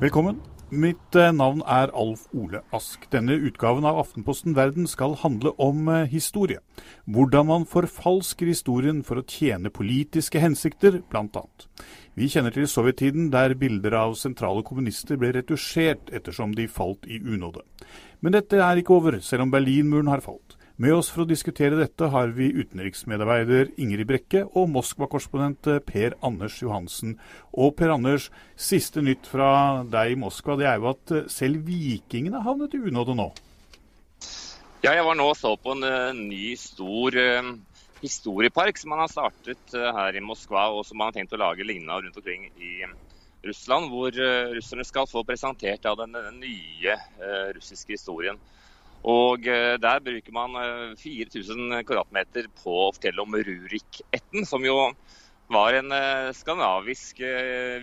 Velkommen. Mitt eh, navn er Alf Ole Ask. Denne utgaven av Aftenposten Verden skal handle om eh, historie. Hvordan man forfalsker historien for å tjene politiske hensikter, bl.a. Vi kjenner til sovjettiden der bilder av sentrale kommunister ble retusjert ettersom de falt i unåde. Men dette er ikke over, selv om Berlinmuren har falt. Med oss for å diskutere dette har vi utenriksmedarbeider Ingrid Brekke og Moskva-korrespondent Per Anders Johansen. Og Per Anders, siste nytt fra deg i Moskva det er jo at selv vikingene havnet i unåde nå? Ja, jeg var nå og så på en uh, ny, stor uh, historiepark som man har startet her i Moskva, og som man har tenkt å lage lignende rundt omkring i Russland. Hvor russerne skal få presentert den nye russiske historien. Og eh, Der bruker man 4000 kvm kvadratmeter på å fortelle om Rurik-ætten, som jo var en eh, skandinavisk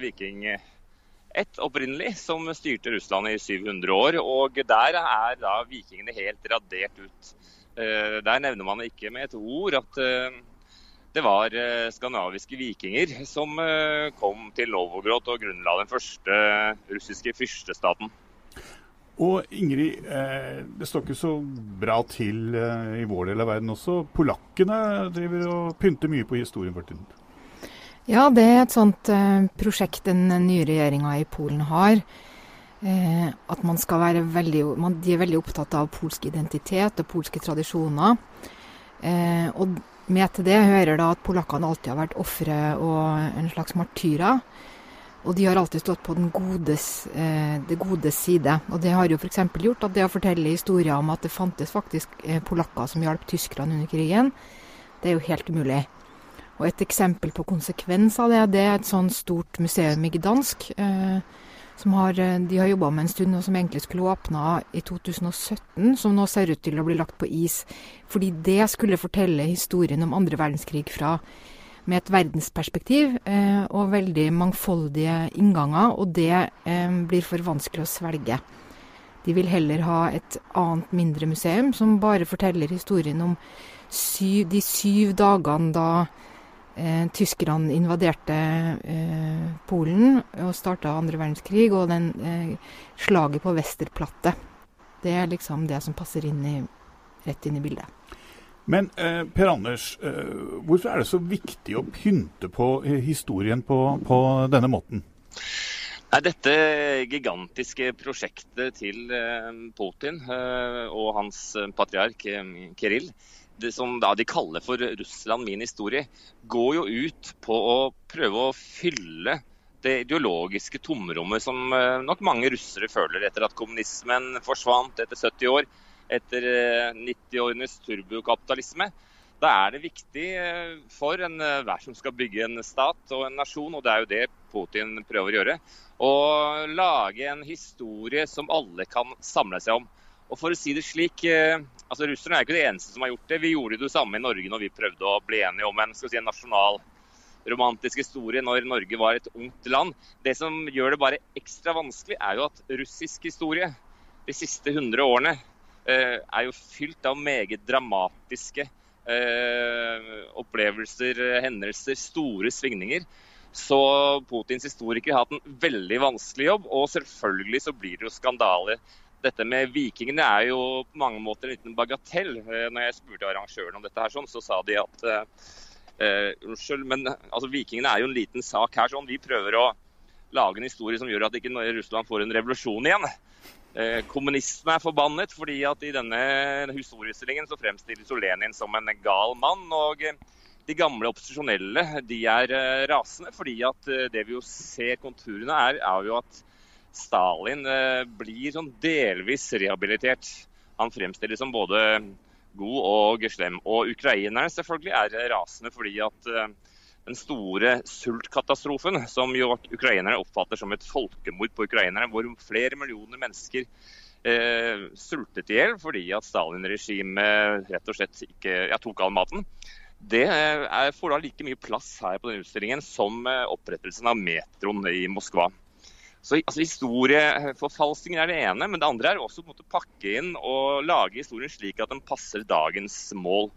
vikingætt opprinnelig, som styrte Russland i 700 år. Og Der er da vikingene helt radert ut. Der nevner man ikke med et ord at det var skandinaviske vikinger som kom til Novogrod og grunnla den første russiske fyrstestaten. Og Ingrid, eh, det står ikke så bra til eh, i vår del av verden også. Polakkene driver og pynter mye på historien for tiden. Ja, det er et sånt eh, prosjekt den nye regjeringa i Polen har. Eh, at man skal være veldig man, De er veldig opptatt av polsk identitet og polske tradisjoner. Eh, og med til det hører da at polakkene alltid har vært ofre og en slags martyrer. Og de har alltid stått på den godes, eh, det godes side. Og det har jo f.eks. gjort at det å fortelle historier om at det fantes faktisk eh, polakker som hjalp tyskerne under krigen, det er jo helt umulig. Og et eksempel på konsekvens av det, det er et sånn stort museum i Gdansk. Eh, som har, eh, de har jobba med en stund, og som egentlig skulle åpna i 2017, som nå ser ut til å bli lagt på is. Fordi det skulle fortelle historien om andre verdenskrig fra med et verdensperspektiv eh, og veldig mangfoldige innganger, og det eh, blir for vanskelig å svelge. De vil heller ha et annet, mindre museum som bare forteller historien om syv, de syv dagene da eh, tyskerne invaderte eh, Polen og starta andre verdenskrig, og den eh, slaget på Westerplatte. Det er liksom det som passer inn i, rett inn i bildet. Men eh, Per Anders, eh, hvorfor er det så viktig å pynte på eh, historien på, på denne måten? Nei, dette gigantiske prosjektet til eh, Putin eh, og hans patriark Kirill, det som de kaller for 'Russland min historie', går jo ut på å prøve å fylle det ideologiske tomrommet som nok mange russere føler etter at kommunismen forsvant etter 70 år etter 90-årenes eh, turbokapitalisme. Da er det viktig eh, for enhver eh, som skal bygge en stat og en nasjon, og det er jo det Putin prøver å gjøre, å lage en historie som alle kan samle seg om. Og for å si det slik, altså Russerne er ikke det eneste som har gjort det. Vi gjorde det samme i Norge når vi prøvde å bli enige om en, si, en nasjonal romantisk historie når Norge var et ungt land. Det som gjør det bare ekstra vanskelig, er jo at russisk historie de siste 100 årene er jo fylt av meget dramatiske eh, opplevelser, hendelser, store svingninger. Så Putins historikere har hatt en veldig vanskelig jobb, og selvfølgelig så blir det jo skandale. Dette med vikingene er jo på mange måter en liten bagatell. Eh, når jeg spurte arrangøren om dette, her, sånn, så sa de at uh, unnskyld, men altså, vikingene er jo en liten sak her. sånn. Vi prøver å lage en historie som gjør at ikke Russland får en revolusjon igjen. Eh, kommunistene er forbannet fordi at i denne historiestillingen så fremstilles Lenin som en gal mann. og eh, de gamle opposisjonelle de er eh, rasende, fordi at det vi jo ser konturene er, er jo at Stalin blir sånn delvis rehabilitert. Han fremstilles som både god og slem. Og ukrainerne selvfølgelig er rasende fordi at den store sultkatastrofen, som jo ukrainerne oppfatter som et folkemord på ukrainerne, hvor flere millioner mennesker eh, sultet i hjel fordi at Stalin-regimet rett og slett ikke ja, tok all maten. Det er, får da like mye plass her på denne utstillingen som eh, opprettelsen av metroen i Moskva. Så altså, Historieforfalskningen er det ene, men det andre er også å pakke inn og lage historien slik at den passer dagens mål.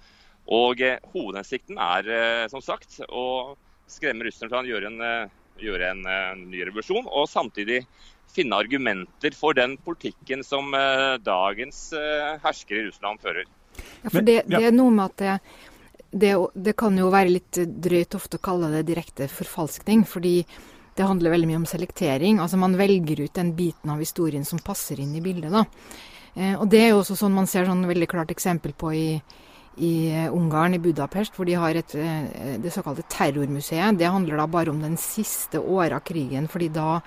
Og eh, Hovedhensikten er eh, som sagt å skremme russerne fra å gjøre en, eh, gjøre en ny revolusjon, og samtidig finne argumenter for den politikken som dagens herskere hersker i Russland fører. Ja, for det, det er noe med at det, det, det, kan jo være litt drøyt ofte å kalle det direkte forfalskning. Fordi det handler veldig mye om selektering. Altså man velger ut den biten av historien som passer inn i bildet. da. Eh, og det er jo også sånn man ser sånn veldig klart eksempel på i, i Ungarn, i Budapest, hvor de har et, eh, det såkalte terrormuseet. Det handler da bare om den siste åra av krigen, fordi da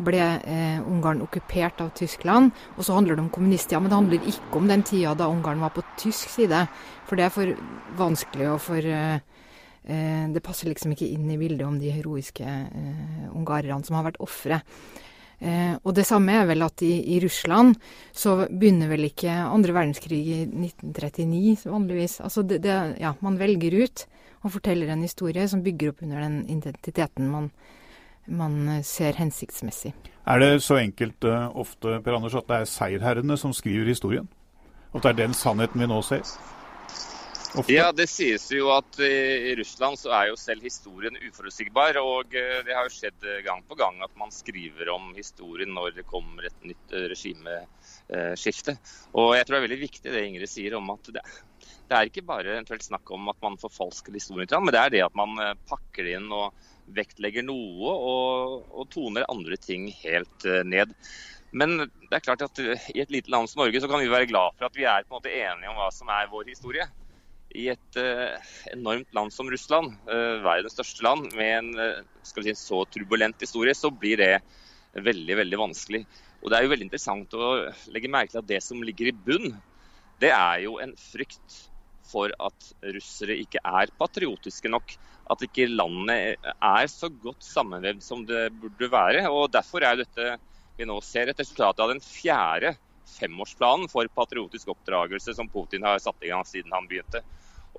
ble eh, Ungarn okkupert av Tyskland. Og så handler det om kommunisttida, men det handler ikke om den tida da Ungarn var på tysk side. For det er for vanskelig og for eh, eh Det passer liksom ikke inn i bildet om de heroiske eh, ungarerne som har vært ofre. Eh, og det samme er vel at i, i, Russland så begynner vel ikke andre verdenskrig i 1939 vanligvis. Altså det, det, ja, man velger ut og forteller en historie som bygger opp under den identiteten man, man eh, ser hensiktsmessig. Er det så enkelt uh, ofte Per Anders, at det er seierherrene som skriver historien? At det er den sannheten vi nå ser? Ofte. Ja, det sies jo at i Russland så er jo selv historien uforutsigbar. Og det har jo skjedd gang på gang at man skriver om historien når det kommer et nytt regimeskifte. Og jeg tror det er veldig viktig det Ingrid sier om at det, det er ikke bare eventuelt snakk om at man forfalsker historien, men det er det at man pakker det inn og vektlegger noe og, og toner andre ting helt ned. Men det er klart at i et lite land som Norge så kan vi være glad for at vi er på en måte enige om hva som er vår historie. I et uh, enormt land som Russland, verdens største land, med en, si, en så turbulent historie, så blir det veldig, veldig vanskelig. Og Det er jo veldig interessant å legge merke til at det som ligger i bunn, det er jo en frykt for at russere ikke er patriotiske nok. At ikke landet er så godt sammenvevd som det burde være. og Derfor er dette vi nå ser et resultat av den fjerde femårsplanen for patriotisk oppdragelse som Putin har satt i gang siden han begynte.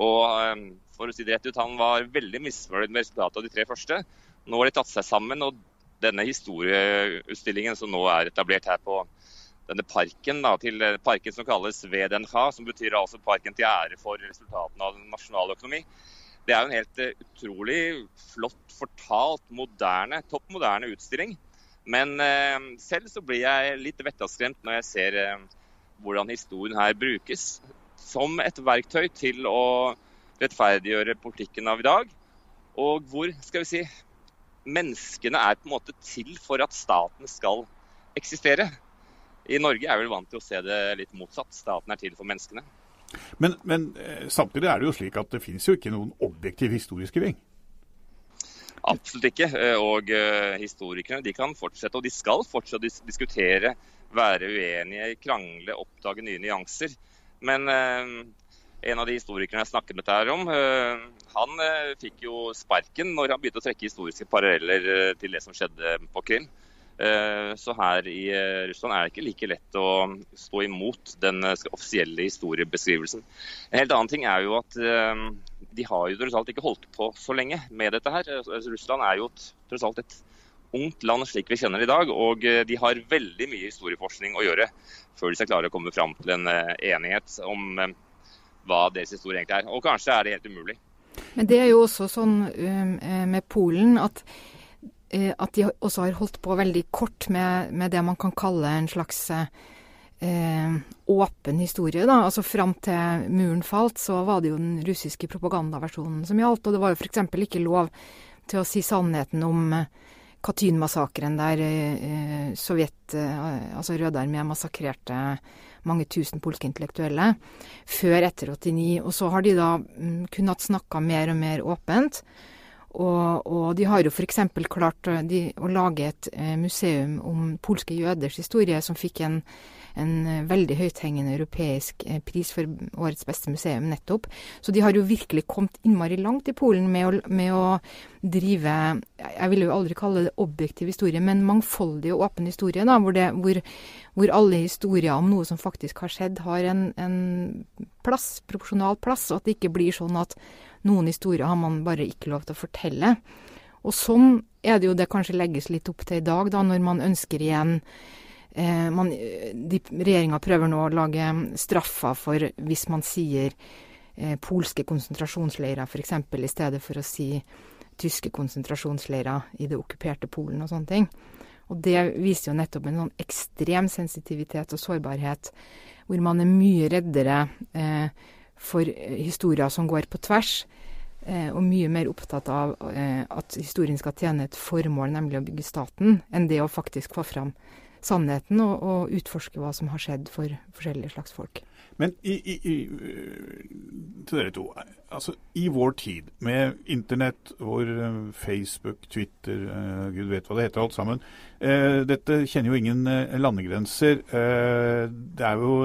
Og eh, for å si det rett ut, Han var veldig misfornøyd med resultatet av de tre første. Nå har de tatt seg sammen, og denne historieutstillingen som nå er etablert her på denne parken, da, til parken som kalles VDNH, som betyr altså parken til ære for resultatene av den nasjonale økonomi, Det er jo en helt uh, utrolig flott, fortalt, moderne, topp moderne utstilling. Men uh, selv så blir jeg litt vettaskremt når jeg ser uh, hvordan historien her brukes som et verktøy til å rettferdiggjøre politikken av i dag. Og hvor, skal vi si, menneskene er på en måte til for at staten skal eksistere. I Norge er vi vant til å se det litt motsatt. Staten er til for menneskene. Men, men eh, samtidig er det jo slik at det finnes jo ikke noen objektiv historieskriving? Absolutt ikke. Eh, og uh, historikerne de kan fortsette, og de skal fortsette å diskutere, være uenige, krangle, oppdage nye nyanser. Men uh, en av de historikerne jeg snakket med dette om, uh, han fikk jo sparken når han begynte å trekke historiske paralleller til det som skjedde på Krim. Eh, så her i eh, Russland er det ikke like lett å stå imot den eh, offisielle historiebeskrivelsen. En helt annen ting er jo at de har jo tross alt ikke holdt på så lenge med dette her. Altså, Russland er jo tross alt et ungt land slik vi kjenner det i dag, og de har veldig mye historieforskning å gjøre før de skal klare å komme fram til en enighet om hva deres historie egentlig er. Og kanskje er det helt umulig. Men det er jo også sånn med Polen at Eh, at de også har holdt på veldig kort med, med det man kan kalle en slags eh, åpen historie. Da. Altså Fram til muren falt, så var det jo den russiske propagandaversjonen som gjaldt. Og det var jo f.eks. ikke lov til å si sannheten om eh, Katyn-massakren, der eh, Sovjet, eh, altså Røde Armé, massakrerte mange tusen polske intellektuelle før etter 89. Og så har de da mm, kunnet snakke mer og mer åpent. Og, og, de har jo f.eks. klart eh, de, å lage et eh, museum om polske jøders historie, som fikk en, en eh, veldig høythengende europeisk pris for årets beste museum nettopp. Så de har jo virkelig kommet innmari langt i Polen med å, med å drive Jeg vil jo aldri kalle det objektiv historie, men mangfoldig og åpen historie, da, hvor, det, hvor, hvor alle historier om noe som faktisk har skjedd, har en, en plass, proporsjonal plass, og at det ikke blir sånn at noen historier har man bare ikke lov til å fortelle. Og sånn er det jo det kanskje legges litt opp til i dag, da, når man ønsker igjen eh, Regjeringa prøver nå å lage straffer for hvis man sier eh, polske konsentrasjonsleirer, f.eks., i stedet for å si tyske konsentrasjonsleirer i det okkuperte Polen og sånne ting. Og det viser jo nettopp en sånn ekstrem sensitivitet og sårbarhet, hvor man er mye reddere eh, for historier som går på tvers, eh, og mye mer opptatt av eh, at historien skal tjene et formål, nemlig å bygge staten, enn det å faktisk få fram sannheten og, og utforske hva som har skjedd for forskjellige slags folk. Men i, i, i, til dere to. Altså, I vår tid, med internett, hvor Facebook, Twitter, uh, gud vet hva det heter alt sammen uh, Dette kjenner jo ingen uh, landegrenser. det er jo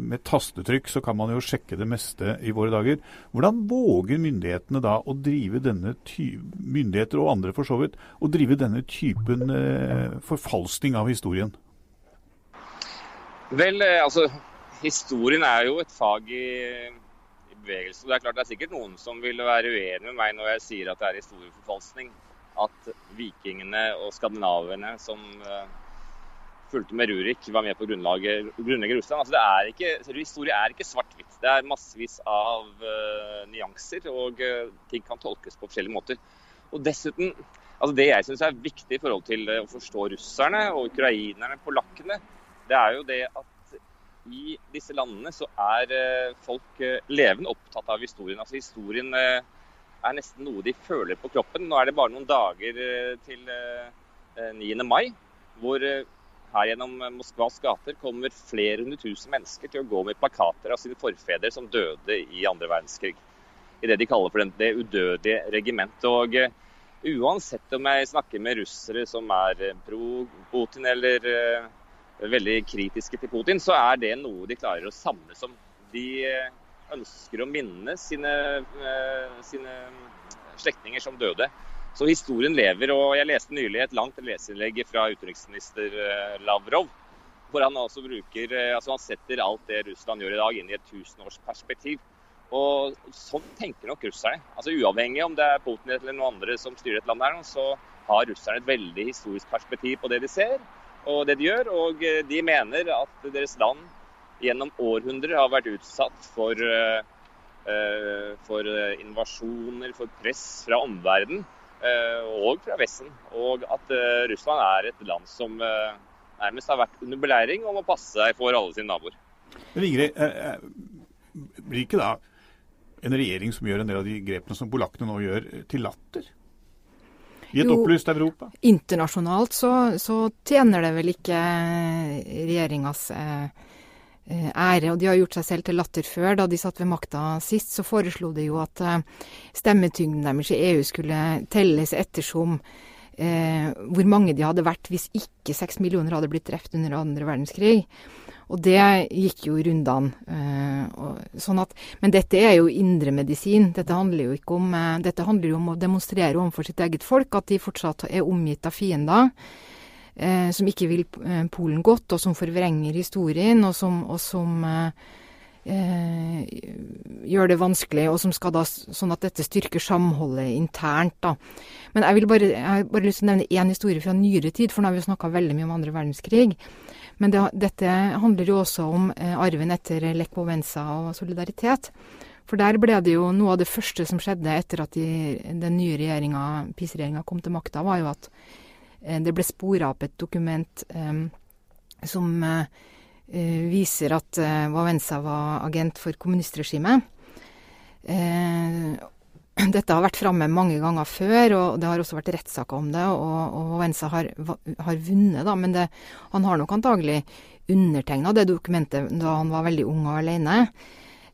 Med tastetrykk så kan man jo sjekke det meste i våre dager. Hvordan våger myndighetene da å drive denne myndigheter og andre for så vidt, å drive denne typen forfalskning av historien? Vel, altså historien er jo et fag i, i, bevegelse. Det er klart det er sikkert noen som vil være uenig med meg når jeg sier at det er historieforfalskning. At vikingene og skandinaverne som uh, fulgte med Rurik, var med på å grunnlegge Russland. Altså, det er ikke, historie er ikke svart-hvitt. Det er massevis av uh, nyanser, og uh, ting kan tolkes på forskjellige måter. Og dessuten, altså Det jeg syns er viktig i forhold til å forstå russerne og ukrainerne, polakkene, det er jo det at i disse landene så er eh, folk eh, levende opptatt av historien. Altså Historien eh, er nesten noe de føler på kroppen. Nå er det bare noen dager til 9. mai, hvor her gjennom Moskvas gater kommer flere hundre tusen mennesker til å gå med plakater av sine forfedre som døde i andre verdenskrig. I det de kaller for det udødelige regimentet. Og uansett om jeg snakker med russere som er pro Putin eller veldig kritiske til Putin, så er det noe de klarer å samles om. De eh, ønsker å minne sine, eh, sine slektninger som døde. Så historien lever. og Jeg leste nylig et langt leseinnlegg fra utenriksminister eh, Lavrov. Hvor han også bruker, altså han setter alt det Russland gjør i dag, inn i et tusenårsperspektiv. Og Sånn tenker nok russerne. Altså Uavhengig om det er Putin eller noen andre som styrer et land her, så har russerne et veldig historisk perspektiv på det de ser og det de gjør. Og eh, de mener at deres land gjennom århundrer har vært utsatt for, eh, eh, for invasjoner, for press fra omverdenen og fra Vesten. Og at Russland er et land som nærmest har vært under beleiring og må passe seg for alle sine naboer. Men Ingrid, blir ikke da en regjering som gjør en del av de grepene som polakkene nå gjør, til latter? I et jo, opplyst Europa? Internasjonalt så, så, tjener det vel ikke regjeringas eh, eh, ære. Og de har gjort seg selv til latter før. Da de satt ved makta sist, så foreslo de jo at eh, stemmetyngden deres i EU skulle telles ettersom eh, hvor mange de hadde vært hvis ikke seks millioner hadde blitt drept under andre verdenskrig. Og det gikk jo rundene. Eh, sånn men dette er jo indremedisin. Dette handler jo ikke om eh, Dette handler jo om å demonstrere overfor sitt eget folk at de fortsatt er omgitt av fiender. Uh, som ikke vil Polen godt, og som forvrenger historien, og som, og som gjør det vanskelig, og som skal da sånn at dette styrker samholdet internt. da. Men jeg vil bare, jeg har bare lyst til å nevne én historie fra nyere tid, for nå har vi snakka veldig mye om andre verdenskrig. Men det, dette handler jo også om eh, arven etter Walesa og solidaritet. For der ble det jo noe av det første som skjedde etter at de, den nye regjeringa, PiS-regjeringa, kom til makta, var jo at eh, det ble spora opp et dokument eh, som eh, viser at eh, Wawenza var agent for kommunistregimet. Eh, dette har vært framme mange ganger før, og det har også vært rettssaker om det. Og, og Wawenza har, har, vunnet, da, men det, han har nok antagelig undertegna det dokumentet da han var veldig ung og alene.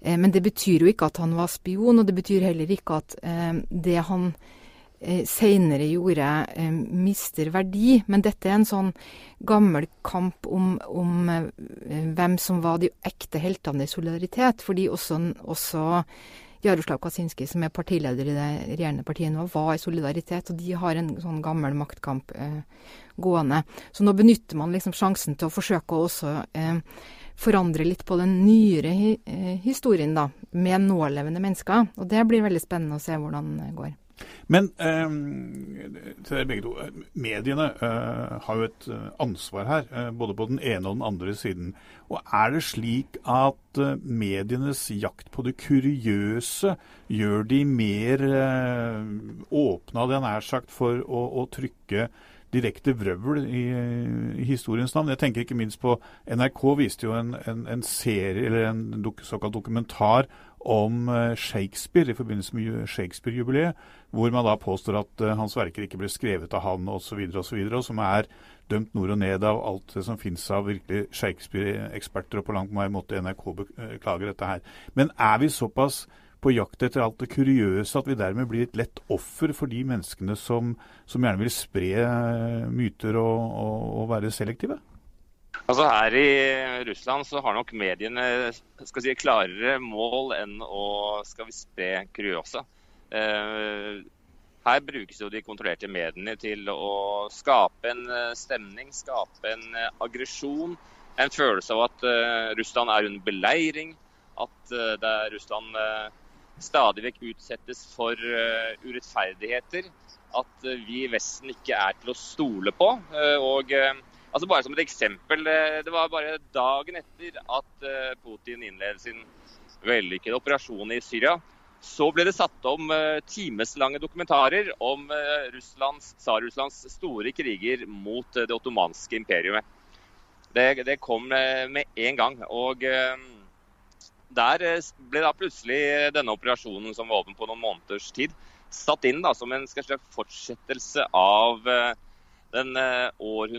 Eh, men det betyr jo ikke at han var spion, og det betyr heller ikke at eh, det han eh, seinere gjorde, eh, mister verdi. Men dette er en sånn gammel kamp om, om eh, hvem som var de ekte heltene i solidaritet. Fordi også, også Jaroslav Kaczynski, som er partileder i det regjerende partiet nå, var i Solidaritet, og de har en sånn gammel maktkamp eh, gående. Så nå benytter man liksom sjansen til å forsøke å også eh, forandre litt på den nyere hi eh, historien, da, med nålevende mennesker. Og det blir veldig spennende å se hvordan det går. Men eh, til dere begge to. Mediene eh, har jo et eh, ansvar her, eh, både på den ene og den andre siden. Og Er det slik at eh, medienes jakt på det kuriøse gjør de mer eh, åpne, hadde jeg nær sagt, for å, å trykke direkte vrøvl i, i, historiens navn. Jeg tenker ikke minst på NRK viste jo en, en, en serie, eller en dok, såkalt dokumentar om eh, Shakespeare i forbindelse med Shakespeare-jubileet, hvor man da påstår at uh, hans verker ikke ble skrevet av han osv., videre og som er dømt nord og ned av alt det som finnes av virkelig Shakespeare-eksperter, og på langt måte NRK beklager dette her. Men er vi såpass på jakt etter alt det kuriøse, at vi dermed blir et lett offer for de menneskene som, som gjerne vil spre eh, myter og, og, og, være selektive? Altså Her i Russland så har nok mediene skal si, klarere mål enn å skal vi spre kuriosa. Eh, her brukes jo de kontrollerte mediene til å skape en eh, stemning, skape en aggresjon. En følelse av at Russland er under beleiring, at det er Russland stadig vekk utsettes for urettferdigheter. At vi i Vesten ikke er til å stole på. Og altså Bare som et eksempel. det var bare dagen etter at Putin innledet sin vellykkede operasjon i Syria. Så ble det satt om timeslange dokumentarer om Russlands, Tsar-Russlands store kriger mot det ottomanske imperiumet. Det, det kom med en gang. og der eh, ble da plutselig denne operasjonen, som var åpen på noen måneders tid, satt inn da, som en fortsettelse av eh, den eh, århundret